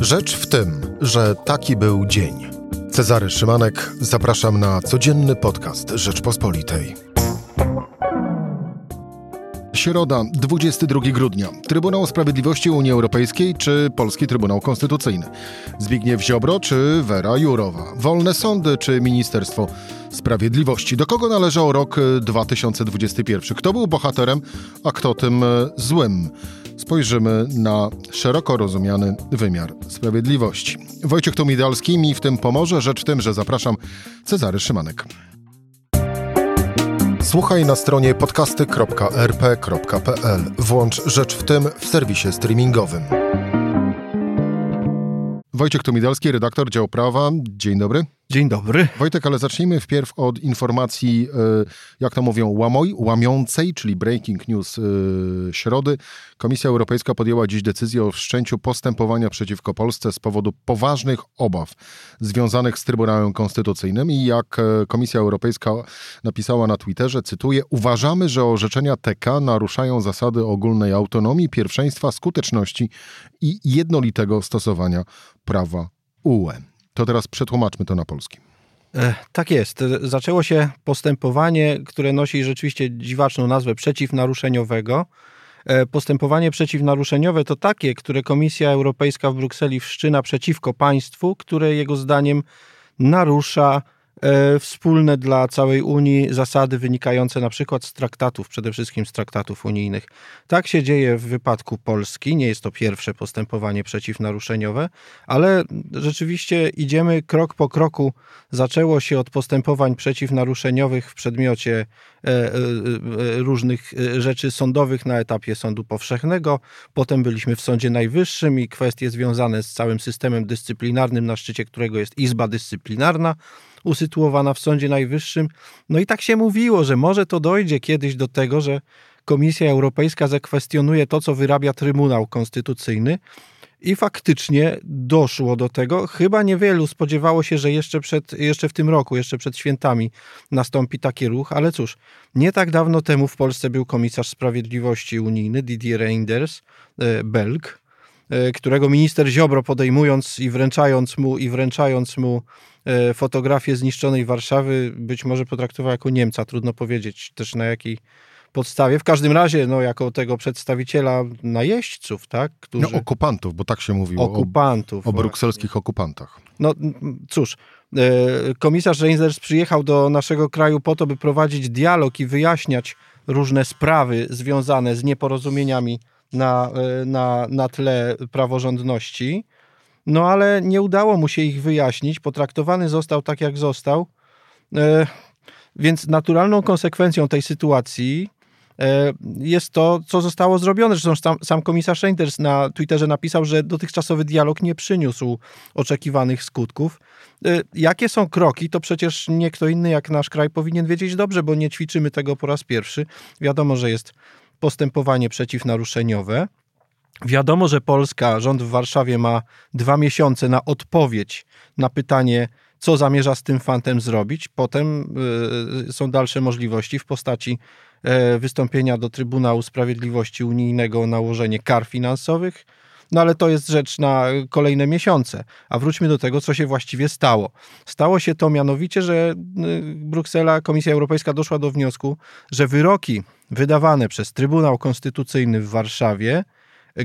Rzecz w tym, że taki był dzień. Cezary Szymanek, zapraszam na codzienny podcast Rzeczpospolitej. Środa, 22 grudnia. Trybunał Sprawiedliwości Unii Europejskiej czy Polski Trybunał Konstytucyjny? Zbigniew Ziobro czy Wera Jurowa? Wolne sądy czy Ministerstwo Sprawiedliwości? Do kogo należał rok 2021? Kto był bohaterem, a kto tym złym? Spojrzymy na szeroko rozumiany wymiar sprawiedliwości. Wojciech Tomidalski mi w tym pomoże. Rzecz w tym, że zapraszam Cezary Szymanek. Słuchaj na stronie podcasty.rp.pl. Włącz Rzecz w tym w serwisie streamingowym. Wojciech Tomidalski, redaktor dział prawa. Dzień dobry. Dzień dobry. Wojtek, ale zacznijmy wpierw od informacji, e, jak to mówią, łamoj, łamiącej, czyli breaking news e, środy. Komisja Europejska podjęła dziś decyzję o wszczęciu postępowania przeciwko Polsce z powodu poważnych obaw związanych z Trybunałem Konstytucyjnym i jak e, Komisja Europejska napisała na Twitterze, cytuję, uważamy, że orzeczenia TK naruszają zasady ogólnej autonomii, pierwszeństwa, skuteczności i jednolitego stosowania prawa UE. To teraz przetłumaczmy to na polski. E, tak jest. Zaczęło się postępowanie, które nosi rzeczywiście dziwaczną nazwę przeciwnaruszeniowego. E, postępowanie przeciwnaruszeniowe to takie, które Komisja Europejska w Brukseli wszczyna przeciwko państwu, które jego zdaniem narusza E, wspólne dla całej Unii zasady wynikające na przykład z traktatów, przede wszystkim z traktatów unijnych. Tak się dzieje w wypadku Polski. Nie jest to pierwsze postępowanie przeciwnaruszeniowe, ale rzeczywiście idziemy krok po kroku. Zaczęło się od postępowań przeciwnaruszeniowych w przedmiocie e, e, różnych rzeczy sądowych na etapie sądu powszechnego. Potem byliśmy w Sądzie Najwyższym i kwestie związane z całym systemem dyscyplinarnym, na szczycie którego jest Izba Dyscyplinarna usytuowana w Sądzie Najwyższym. No i tak się mówiło, że może to dojdzie kiedyś do tego, że Komisja Europejska zakwestionuje to, co wyrabia Trybunał Konstytucyjny. I faktycznie doszło do tego. Chyba niewielu spodziewało się, że jeszcze, przed, jeszcze w tym roku, jeszcze przed świętami nastąpi taki ruch, ale cóż, nie tak dawno temu w Polsce był komisarz sprawiedliwości unijny Didier Reinders, e, Belg, e, którego minister Ziobro podejmując i wręczając mu, i wręczając mu fotografię zniszczonej Warszawy być może potraktował jako Niemca, trudno powiedzieć też na jakiej podstawie. W każdym razie, no, jako tego przedstawiciela najeźdźców, tak? Którzy... No, okupantów, bo tak się mówiło. Okupantów. O, o brukselskich okupantach. No cóż, e, komisarz Reinders przyjechał do naszego kraju po to, by prowadzić dialog i wyjaśniać różne sprawy związane z nieporozumieniami na, e, na, na tle praworządności. No ale nie udało mu się ich wyjaśnić. Potraktowany został tak, jak został. E, więc naturalną konsekwencją tej sytuacji e, jest to, co zostało zrobione. Zresztą sam, sam komisarz Reinders na Twitterze napisał, że dotychczasowy dialog nie przyniósł oczekiwanych skutków. E, jakie są kroki, to przecież nie kto inny jak nasz kraj powinien wiedzieć dobrze, bo nie ćwiczymy tego po raz pierwszy. Wiadomo, że jest postępowanie przeciwnaruszeniowe. Wiadomo, że Polska, rząd w Warszawie ma dwa miesiące na odpowiedź na pytanie, co zamierza z tym fantem zrobić. Potem y, są dalsze możliwości w postaci y, wystąpienia do Trybunału Sprawiedliwości Unijnego o nałożenie kar finansowych. No ale to jest rzecz na kolejne miesiące. A wróćmy do tego, co się właściwie stało. Stało się to mianowicie, że y, Bruksela, Komisja Europejska doszła do wniosku, że wyroki wydawane przez Trybunał Konstytucyjny w Warszawie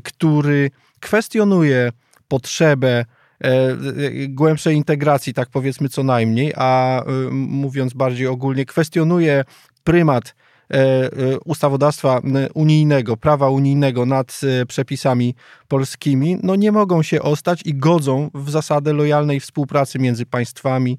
który kwestionuje potrzebę e, głębszej integracji, tak powiedzmy co najmniej, a e, mówiąc bardziej ogólnie, kwestionuje prymat e, ustawodawstwa unijnego, prawa unijnego nad przepisami polskimi, no nie mogą się ostać i godzą w zasadę lojalnej współpracy między państwami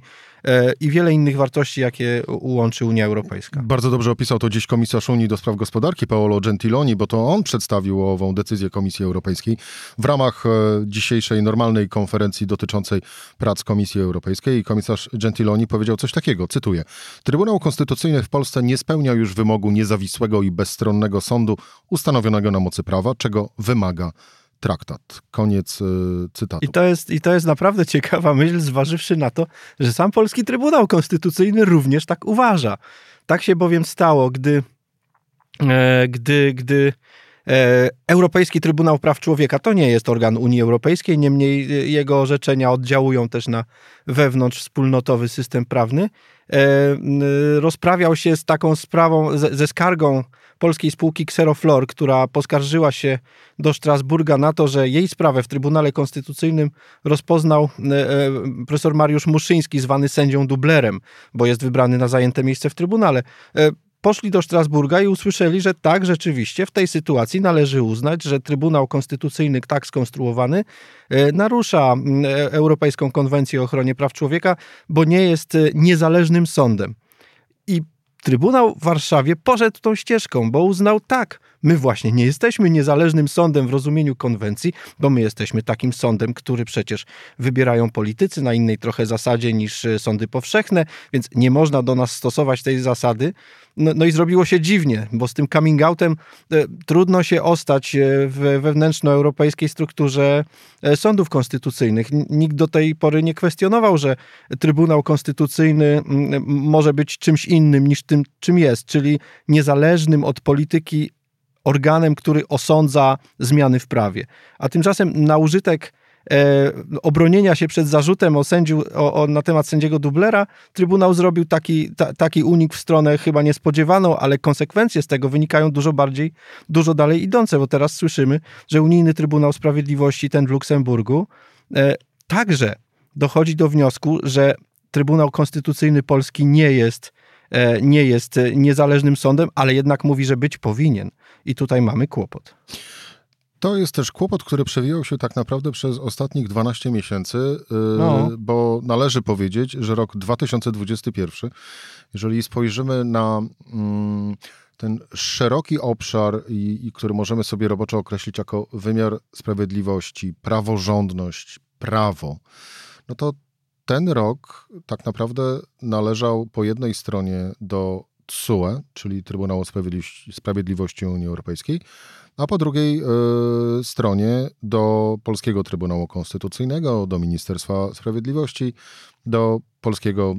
i wiele innych wartości, jakie łączy Unia Europejska. Bardzo dobrze opisał to dziś komisarz Unii do spraw gospodarki Paolo Gentiloni, bo to on przedstawił ową decyzję Komisji Europejskiej w ramach e, dzisiejszej normalnej konferencji dotyczącej prac Komisji Europejskiej komisarz Gentiloni powiedział coś takiego, cytuję: Trybunał Konstytucyjny w Polsce nie spełnia już wymogu niezawisłego i bezstronnego sądu ustanowionego na mocy prawa, czego wymaga traktat. Koniec y, cytatu. I to, jest, I to jest naprawdę ciekawa myśl, zważywszy na to, że sam Polski Trybunał Konstytucyjny również tak uważa. Tak się bowiem stało, gdy, e, gdy, gdy Europejski Trybunał Praw Człowieka to nie jest organ Unii Europejskiej, niemniej jego orzeczenia oddziałują też na wewnątrz wspólnotowy system prawny. Rozprawiał się z taką sprawą, ze skargą polskiej spółki Xeroflor, która poskarżyła się do Strasburga na to, że jej sprawę w Trybunale Konstytucyjnym rozpoznał e, e, profesor Mariusz Muszyński, zwany sędzią dublerem, bo jest wybrany na zajęte miejsce w Trybunale e, poszli do Strasburga i usłyszeli, że tak, rzeczywiście w tej sytuacji należy uznać, że Trybunał Konstytucyjny tak skonstruowany narusza Europejską Konwencję o Ochronie Praw Człowieka, bo nie jest niezależnym sądem. I Trybunał w Warszawie poszedł tą ścieżką, bo uznał tak, my właśnie nie jesteśmy niezależnym sądem w rozumieniu konwencji, bo my jesteśmy takim sądem, który przecież wybierają politycy na innej trochę zasadzie niż e, sądy powszechne, więc nie można do nas stosować tej zasady. No, no i zrobiło się dziwnie, bo z tym coming outem e, trudno się ostać e, w wewnętrznoeuropejskiej strukturze e, sądów konstytucyjnych. Nikt do tej pory nie kwestionował, że Trybunał Konstytucyjny może być czymś innym niż tym, czym jest, czyli niezależnym od polityki organem, który osądza zmiany w prawie. A tymczasem na użytek e, obronienia się przed zarzutem o sędziu, o, o, na temat sędziego dublera, Trybunał zrobił taki, ta, taki unik w stronę chyba niespodziewaną, ale konsekwencje z tego wynikają dużo bardziej, dużo dalej idące, bo teraz słyszymy, że Unijny Trybunał Sprawiedliwości, ten w Luksemburgu, e, także dochodzi do wniosku, że Trybunał Konstytucyjny Polski nie jest E, nie jest niezależnym sądem, ale jednak mówi, że być powinien. I tutaj mamy kłopot. To jest też kłopot, który przewijał się tak naprawdę przez ostatnich 12 miesięcy, y, no. bo należy powiedzieć, że rok 2021, jeżeli spojrzymy na mm, ten szeroki obszar, i, i który możemy sobie roboczo określić jako wymiar sprawiedliwości, praworządność, prawo, no to ten rok tak naprawdę należał po jednej stronie do TSUE, czyli Trybunału Sprawiedliwości Unii Europejskiej, a po drugiej y, stronie do Polskiego Trybunału Konstytucyjnego, do Ministerstwa Sprawiedliwości, do polskiego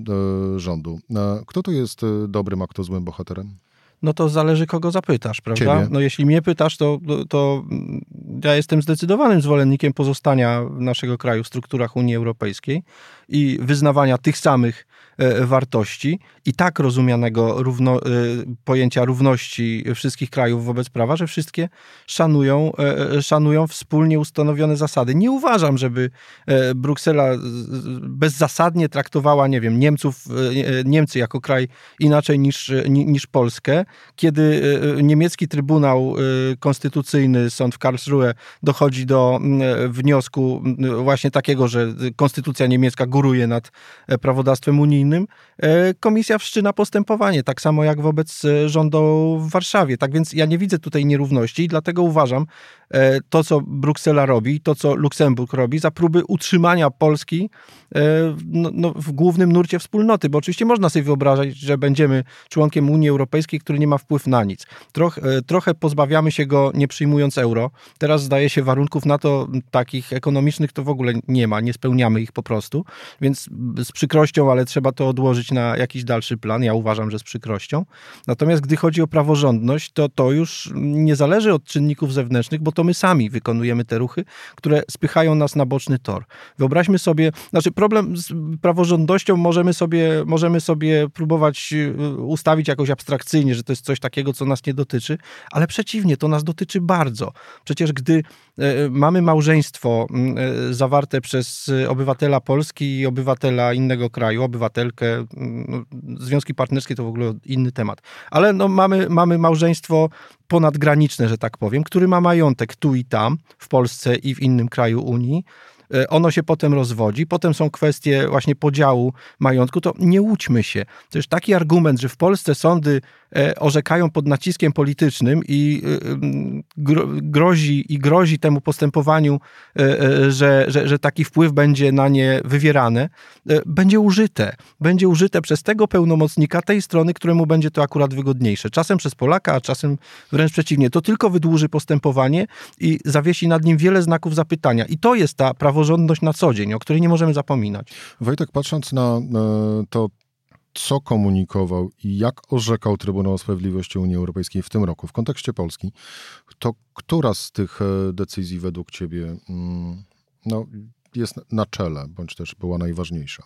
y, rządu. Kto tu jest dobrym, a kto złym bohaterem? No to zależy kogo zapytasz, prawda? Ciebie. No jeśli mnie pytasz, to, to ja jestem zdecydowanym zwolennikiem pozostania naszego kraju w strukturach Unii Europejskiej i wyznawania tych samych e, wartości i tak rozumianego równo, e, pojęcia równości wszystkich krajów wobec prawa, że wszystkie szanują, e, szanują wspólnie ustanowione zasady. Nie uważam, żeby Bruksela bezzasadnie traktowała, nie wiem, Niemców, Niemcy jako kraj inaczej niż, niż Polskę, kiedy niemiecki Trybunał Konstytucyjny, sąd w Karlsruhe dochodzi do wniosku właśnie takiego, że konstytucja niemiecka góruje nad e, prawodawstwem unijnym, e, komisja wszczyna postępowanie, tak samo jak wobec e, rządu w Warszawie. Tak więc ja nie widzę tutaj nierówności i dlatego uważam to, co Bruksela robi, to, co Luksemburg robi, za próby utrzymania Polski no, no, w głównym nurcie wspólnoty, bo oczywiście można sobie wyobrażać, że będziemy członkiem Unii Europejskiej, który nie ma wpływ na nic. Troch, trochę pozbawiamy się go nie przyjmując euro. Teraz zdaje się warunków na to takich ekonomicznych to w ogóle nie ma, nie spełniamy ich po prostu. Więc z przykrością, ale trzeba to odłożyć na jakiś dalszy plan. Ja uważam, że z przykrością. Natomiast gdy chodzi o praworządność, to to już nie zależy od czynników zewnętrznych, bo to my sami wykonujemy te ruchy, które spychają nas na boczny tor. Wyobraźmy sobie, znaczy problem z praworządnością możemy sobie, możemy sobie próbować y, ustawić jakoś abstrakcyjnie, że to jest coś takiego, co nas nie dotyczy, ale przeciwnie, to nas dotyczy bardzo. Przecież gdy e, mamy małżeństwo e, zawarte przez obywatela Polski i obywatela innego kraju, obywatelkę, no, związki partnerskie to w ogóle inny temat. Ale no, mamy, mamy małżeństwo ponadgraniczne, że tak powiem, który ma majątek tu i tam, w Polsce i w innym kraju Unii. E, ono się potem rozwodzi, potem są kwestie właśnie podziału majątku, to nie łudźmy się. To jest taki argument, że w Polsce sądy E, orzekają pod naciskiem politycznym i e, grozi, i grozi temu postępowaniu, e, że, że, że taki wpływ będzie na nie wywierane, będzie użyte. Będzie użyte przez tego pełnomocnika tej strony, któremu będzie to akurat wygodniejsze. Czasem przez Polaka, a czasem wręcz przeciwnie. To tylko wydłuży postępowanie i zawiesi nad nim wiele znaków zapytania. I to jest ta praworządność na co dzień, o której nie możemy zapominać. Wojtek, patrząc na to co komunikował i jak orzekał Trybunał Sprawiedliwości Unii Europejskiej w tym roku w kontekście Polski, to która z tych e, decyzji według Ciebie mm, no, jest na czele, bądź też była najważniejsza?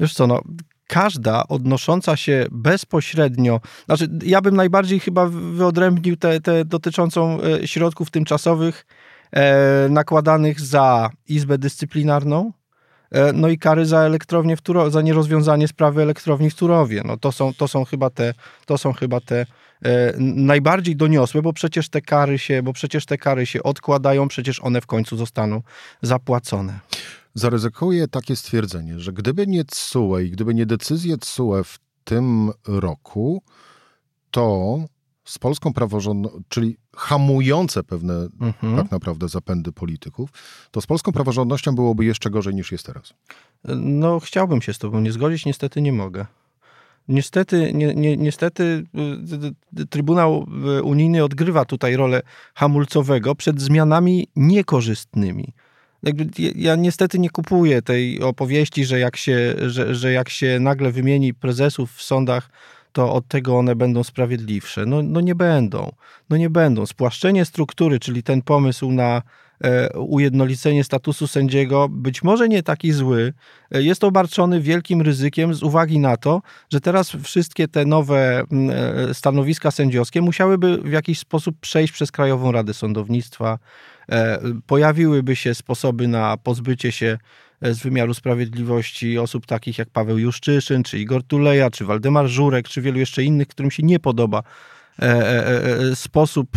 Wiesz co, no, każda odnosząca się bezpośrednio, znaczy ja bym najbardziej chyba wyodrębnił tę dotyczącą e, środków tymczasowych e, nakładanych za Izbę Dyscyplinarną, no i kary za elektrownię w Turowie, za nierozwiązanie sprawy elektrowni w Turowie. No to są, to są chyba te, to są chyba te e, najbardziej doniosłe, bo przecież te kary się, bo przecież te kary się odkładają, przecież one w końcu zostaną zapłacone zaryzykuję takie stwierdzenie, że gdyby nie CUE i gdyby nie decyzje CUE w tym roku, to z polską praworządnością, czyli hamujące pewne mhm. tak naprawdę zapędy polityków, to z polską praworządnością byłoby jeszcze gorzej niż jest teraz. No, chciałbym się z tobą nie zgodzić, niestety nie mogę. Niestety, ni, ni, niestety y, Trybunał y, Unijny odgrywa tutaj rolę hamulcowego przed zmianami niekorzystnymi jakby ja niestety nie kupuję tej opowieści, że jak się, że, że jak się nagle wymieni prezesów w sądach, to od tego one będą sprawiedliwsze. No, no nie będą. No nie będą. Spłaszczenie struktury, czyli ten pomysł na e, ujednolicenie statusu sędziego, być może nie taki zły, e, jest obarczony wielkim ryzykiem z uwagi na to, że teraz wszystkie te nowe e, stanowiska sędziowskie musiałyby w jakiś sposób przejść przez Krajową Radę Sądownictwa, pojawiłyby się sposoby na pozbycie się z wymiaru sprawiedliwości osób takich jak Paweł Juszczyszyn, czy Igor Tuleja, czy Waldemar Żurek, czy wielu jeszcze innych, którym się nie podoba sposób,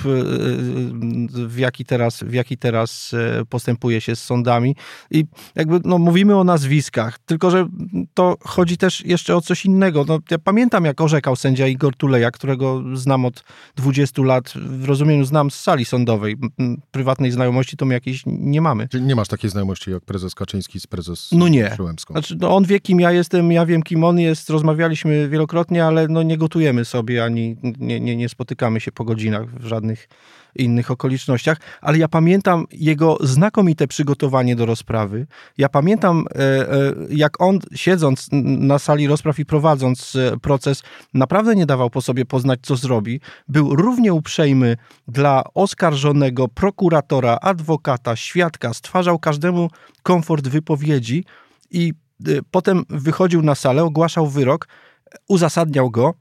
w jaki teraz, w jaki teraz postępuje się z sądami. I jakby no, mówimy o nazwiskach, tylko że to chodzi też jeszcze o coś innego. No, ja pamiętam, jak orzekał sędzia Igor Tuleja, którego znam od 20 lat, w rozumieniu znam z sali sądowej. Prywatnej znajomości to my jakiejś nie mamy. Czyli nie masz takiej znajomości jak prezes Kaczyński z prezes No nie. Znaczy, no, on wie, kim ja jestem, ja wiem, kim on jest, rozmawialiśmy wielokrotnie, ale no, nie gotujemy sobie, ani nie, nie, nie spotykamy się po godzinach w żadnych innych okolicznościach, ale ja pamiętam jego znakomite przygotowanie do rozprawy. Ja pamiętam, e, e, jak on siedząc na sali rozpraw i prowadząc e, proces, naprawdę nie dawał po sobie poznać, co zrobi. Był równie uprzejmy dla oskarżonego, prokuratora, adwokata, świadka, stwarzał każdemu komfort wypowiedzi i potem wychodził na salę, ogłaszał wyrok, uzasadniał go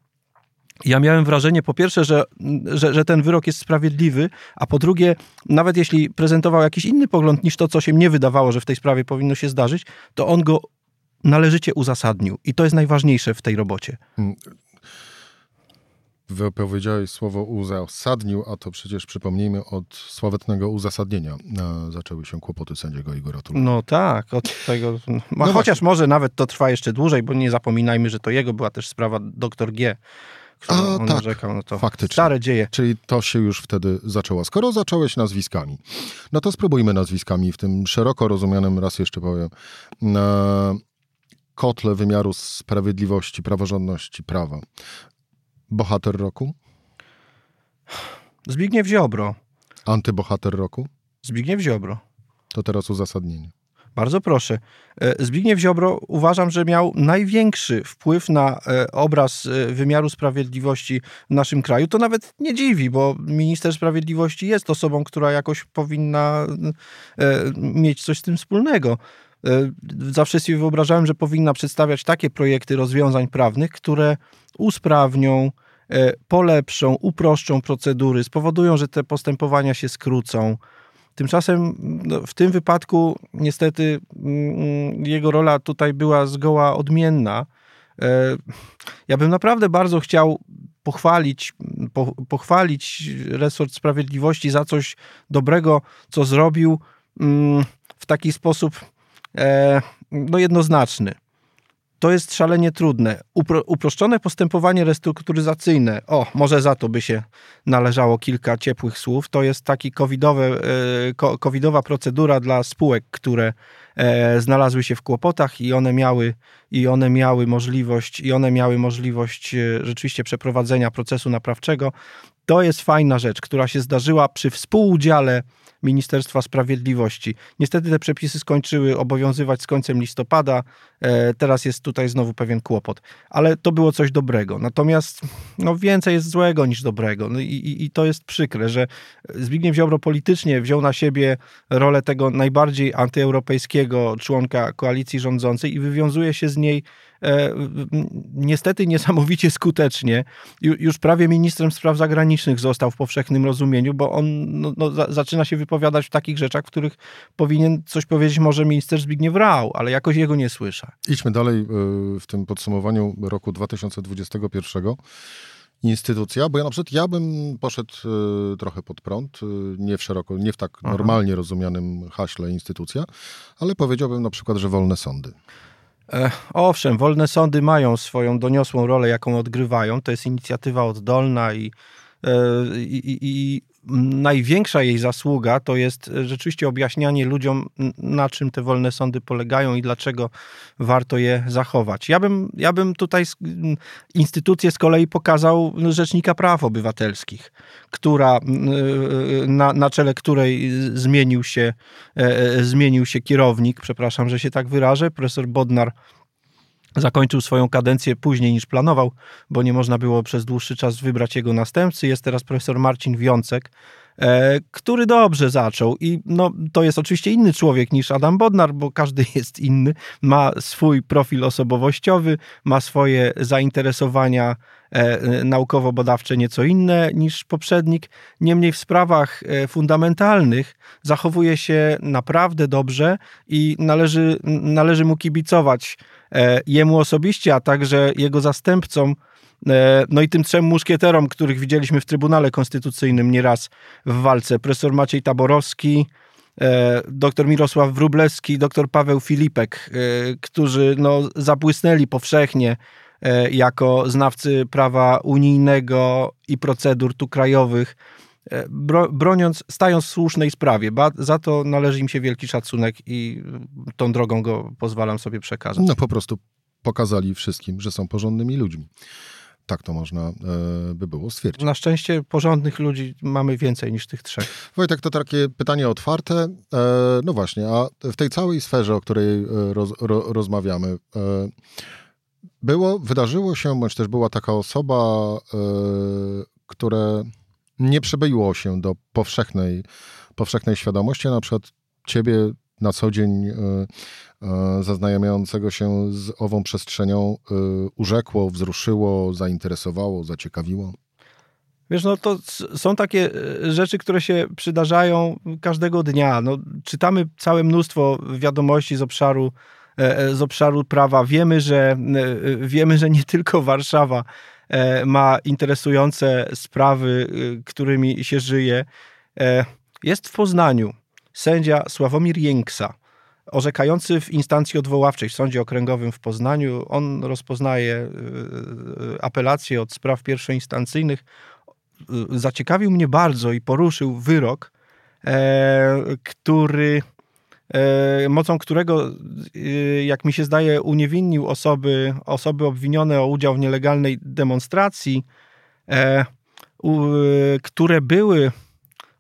ja miałem wrażenie, po pierwsze, że, że, że, ten wyrok jest sprawiedliwy, a po drugie, nawet jeśli prezentował jakiś inny pogląd niż to, co się mnie wydawało, że w tej sprawie powinno się zdarzyć, to on go należycie uzasadnił. I to jest najważniejsze w tej robocie. Hmm. Wypowiedziałeś słowo uzasadnił, a to przecież przypomnijmy od sławetnego uzasadnienia zaczęły się kłopoty sędziego Igora Tula. No tak, od tego. No chociaż właśnie. może nawet to trwa jeszcze dłużej, bo nie zapominajmy, że to jego była też sprawa doktor G a, on tak, narzekał, no to faktycznie. stare dzieje. Czyli to się już wtedy zaczęło. Skoro zacząłeś nazwiskami, no to spróbujmy nazwiskami w tym szeroko rozumianym, raz jeszcze powiem, kotle wymiaru sprawiedliwości, praworządności, prawa. Bohater roku? Zbigniew Ziobro. Antybohater roku? Zbigniew Ziobro. To teraz uzasadnienie. Bardzo proszę. E, Zbigniew Ziobro uważam, że miał największy wpływ na e, obraz e, wymiaru sprawiedliwości w naszym kraju. To nawet nie dziwi, bo minister sprawiedliwości jest osobą, która jakoś powinna mieć coś z tym wspólnego. Zawsze sobie wyobrażałem, że powinna przedstawiać takie projekty rozwiązań prawnych, które usprawnią, polepszą, uproszczą procedury, spowodują, że te postępowania się skrócą. Tymczasem no, w tym wypadku niestety mm, jego rola tutaj była zgoła odmienna. E, ja bym naprawdę bardzo chciał pochwalić, po, pochwalić resort sprawiedliwości za coś dobrego, co zrobił mm, w taki sposób e, no, jednoznaczny to jest szalenie trudne. Upro, uproszczone postępowanie restrukturyzacyjne, o, może za to by się należało kilka ciepłych słów, to jest taki covidowe, e, covidowa procedura dla spółek, które e, znalazły się w kłopotach i one miały i one miały możliwość i one miały możliwość e, rzeczywiście przeprowadzenia procesu naprawczego. To jest fajna rzecz, która się zdarzyła przy współudziale Ministerstwa Sprawiedliwości. Niestety te przepisy skończyły obowiązywać z końcem listopada. E, teraz jest tutaj znowu pewien kłopot. Ale to było coś dobrego. Natomiast no, więcej jest złego niż dobrego. No i, i, I to jest przykre, że Zbigniew Ziobro politycznie wziął na siebie rolę tego najbardziej antyeuropejskiego członka koalicji rządzącej i wywiązuje się z niej niestety niesamowicie skutecznie. Już prawie ministrem spraw zagranicznych został w powszechnym rozumieniu, bo on no, no, zaczyna się wypowiadać w takich rzeczach, w których powinien coś powiedzieć może minister Zbigniew Rau, ale jakoś jego nie słyszę. Idźmy dalej e, w tym podsumowaniu roku 2021 instytucja, bo ja na przykład ja bym poszedł y, trochę pod prąd, y, nie w szeroko, nie w tak Aha. normalnie rozumianym haśle instytucja, ale powiedziałbym na przykład, że wolne sądy. Owszem, wolne sądy mają swoją doniosłą rolę, jaką odgrywają. To jest inicjatywa oddolna i, e, i, i, największa jej zasługa to jest rzeczywiście objaśnianie ludziom, na czym te wolne sądy polegają i dlaczego warto je zachować. Ja bym, ja bym tutaj instytucję z kolei pokazał Rzecznika Praw Obywatelskich, która, na, na czele której zmienił się, e, e, zmienił się kierownik, przepraszam, że się tak wyrażę, profesor Bodnar Zakończył swoją kadencję później niż planował, bo nie można było przez dłuższy czas wybrać jego następcy. Jest teraz profesor Marcin Wiącek, który dobrze zaczął. I no, to jest oczywiście inny człowiek niż Adam Bodnar, bo każdy jest inny. Ma swój profil osobowościowy, ma swoje zainteresowania e, naukowo-badawcze nieco inne niż poprzednik. Niemniej w sprawach e, fundamentalnych zachowuje się naprawdę dobrze i należy, należy mu kibicować E, jemu osobiście, a także jego zastępcom, e, no i tym trzem muszkieterom, których widzieliśmy w Trybunale Konstytucyjnym nieraz w walce. Profesor Maciej Taborowski, e, dr Mirosław Wróblewski, dr Paweł Filipek, którzy no, zabłysnęli powszechnie jako znawcy prawa unijnego i procedur tu krajowych, broniąc, stając w słusznej sprawie. Za to należy im się wielki szacunek i tą drogą go pozwalam sobie przekazać. No po prostu pokazali wszystkim, że są porządnymi ludźmi. Tak to można e, by było stwierdzić. Na szczęście porządnych ludzi mamy więcej niż tych trzech. Wojtek, to takie pytanie otwarte. E, no właśnie, a w tej całej sferze, o której e, roz, ro, rozmawiamy, było, wydarzyło się, bądź też była taka osoba, które nie przebyło się do powszechnej, powszechnej świadomości, na przykład ciebie na co dzień y, y, zaznajamiającego się z ową przestrzenią y, urzekło, wzruszyło, zainteresowało, zaciekawiło? Wiesz, no to są takie rzeczy, które się przydarzają każdego dnia. No, czytamy całe mnóstwo wiadomości z obszaru, e, e, z obszaru prawa. Wiemy, że wiemy, że nie tylko Warszawa E, ma interesujące sprawy, którymi się żyje. E, jest w Poznaniu sędzia Sławomir Jęksa, orzekający w instancji odwoławczej w Sądzie Okręgowym w Poznaniu. On rozpoznaje y, y, apelacje od spraw pierwszoinstancyjnych. Zaciekawił mnie bardzo i poruszył wyrok, e, który E, mocą którego, e, jak mi się zdaje, uniewinnił osoby, osoby obwinione o udział w nielegalnej demonstracji, e, które były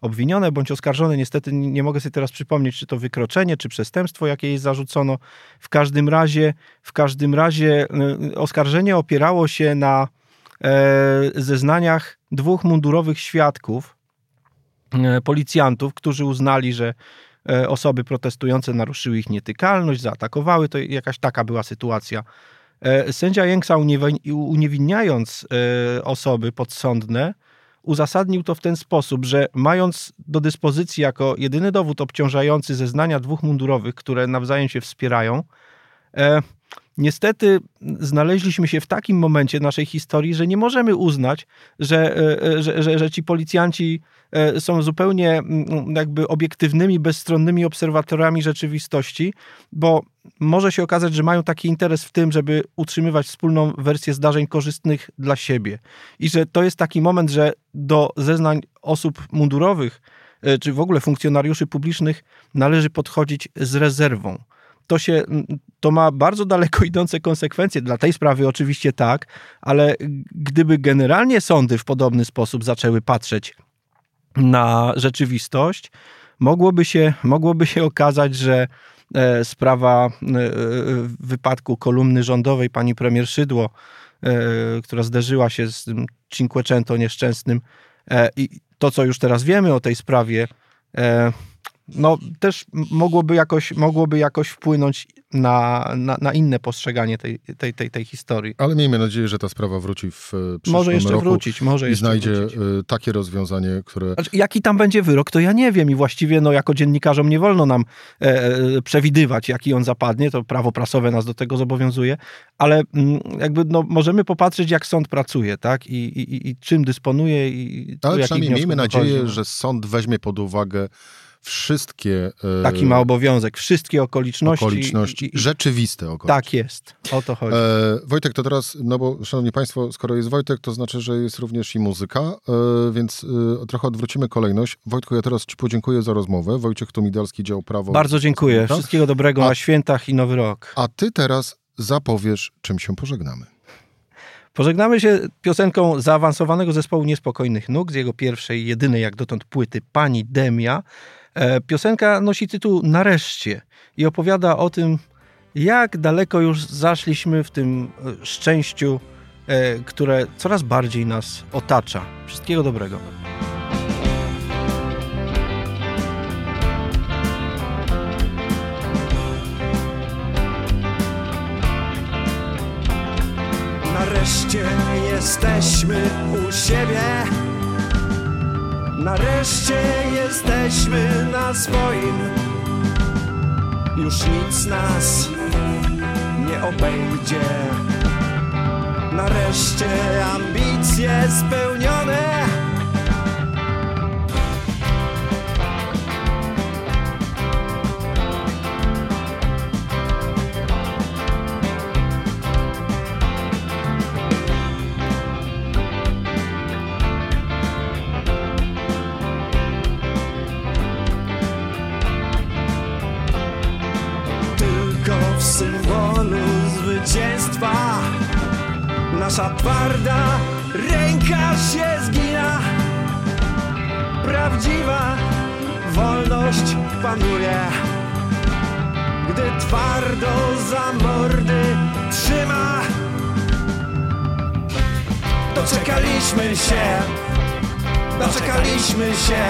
obwinione bądź oskarżone. Niestety nie mogę sobie teraz przypomnieć, czy to wykroczenie, czy przestępstwo, jakie jej zarzucono. W każdym razie, w każdym razie oskarżenie opierało się na zeznaniach dwóch mundurowych świadków, policjantów, którzy uznali, że E, osoby protestujące naruszyły ich nietykalność, zaatakowały, to jakaś taka była sytuacja. E, sędzia Jęksa uniewinniając e, osoby podsądne, uzasadnił to w ten sposób, że mając do dyspozycji jako jedyny dowód obciążający zeznania dwóch mundurowych, które nawzajem się wspierają, niestety znaleźliśmy się w takim momencie naszej historii, że nie możemy uznać, że, że, że, że ci policjanci E, są zupełnie mm, jakby obiektywnymi, bezstronnymi obserwatorami rzeczywistości, bo może się okazać, że mają taki interes w tym, żeby utrzymywać wspólną wersję zdarzeń korzystnych dla siebie. I że to jest taki moment, że do zeznań osób mundurowych, e, czy w ogóle funkcjonariuszy publicznych należy podchodzić z rezerwą to się, to ma bardzo daleko idące konsekwencje. Dla tej sprawy oczywiście tak, ale gdyby generalnie sądy w podobny sposób zaczęły patrzeć na rzeczywistość, mogłoby się, mogłoby się okazać, że e, sprawa e, wypadku kolumny rządowej pani premier Szydło, która zderzyła się z tym Cinquecento nieszczęsnym i to, co już teraz wiemy o tej sprawie, no też mogłoby jakoś, mogłoby jakoś wpłynąć na, na, na, inne postrzeganie tej, tej, tej, tej historii. Ale miejmy nadzieję, że ta sprawa wróci w e, przyszłym Może jeszcze roku wrócić, może i znajdzie wrócić. E, takie rozwiązanie, które... Znaczy, jaki tam będzie wyrok, to ja nie wiem i właściwie no, jako dziennikarzom nie wolno nam e, e przewidywać, jaki on zapadnie, to prawo prasowe nas do tego zobowiązuje, ale m, mm, jakby no, możemy popatrzeć, jak sąd pracuje, tak, i, i, i czym dysponuje i Ale przynajmniej miejmy nadzieję, że sąd weźmie pod uwagę wszystkie. E, Taki ma obowiązek, wszystkie okoliczności. Okoliczności, i, rzeczywiste okoliczności. Tak jest, o to chodzi. E, Wojtek, to teraz, no bo szanowni Państwo, skoro jest Wojtek, to znaczy, że jest również i muzyka, e, więc e, trochę odwrócimy kolejność. Wojtku, ja teraz Ci podziękuję za rozmowę. Wojciech Tumidalski, dział prawo. Bardzo dziękuję. Wszystkiego dobrego a, na świętach i Nowy Rok. A Ty teraz zapowiesz, czym się pożegnamy. Pożegnamy się piosenką zaawansowanego zespołu Niespokojnych Nóg z jego pierwszej, jedynej jak dotąd płyty Pani Demia. E, piosenka nosi tytuł Nareszcie i opowiada o tym, jak daleko już zaszliśmy w tym e, szczęściu, e, które coraz bardziej nas otacza. Wszystkiego dobrego. Nareszcie jesteśmy u siebie. Nareszcie jesteśmy na swoim. Już nic nas nie obejdzie. Nareszcie ambicje spełnione Nasza twarda ręka się zgina. Prawdziwa wolność panuje. Gdy twardo za mordy trzyma Doczekaliśmy się Doczekaliśmy się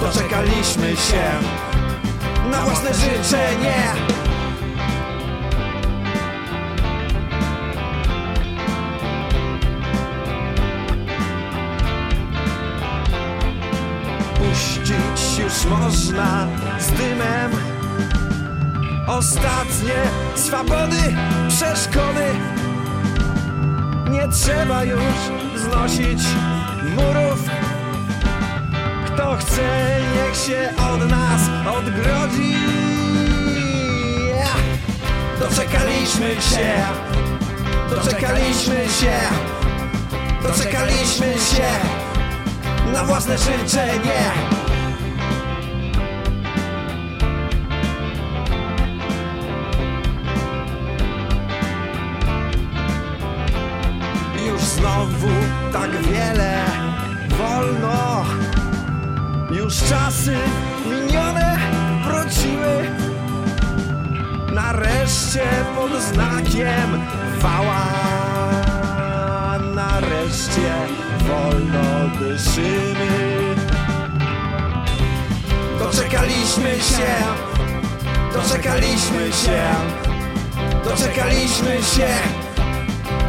Doczekaliśmy się. Na własne życzenie można z dymem. Ostatnie swobody, przeszkody. Nie trzeba już znosić murów. Kto chce, niech się od nas odgrodzi. Doczekaliśmy się. Doczekaliśmy się. Doczekaliśmy się. Na własne życzenie znowu tak wiele. Wolno. Już czasy minione wróciły. Nareszcie pod znakiem wała. Nareszcie wolno dyszymy. Doczekaliśmy się. Doczekaliśmy się. Doczekaliśmy się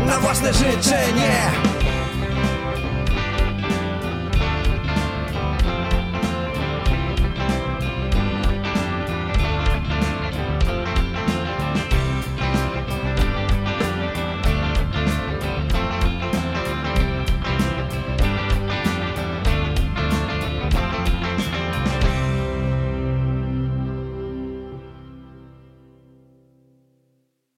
na własne życzenie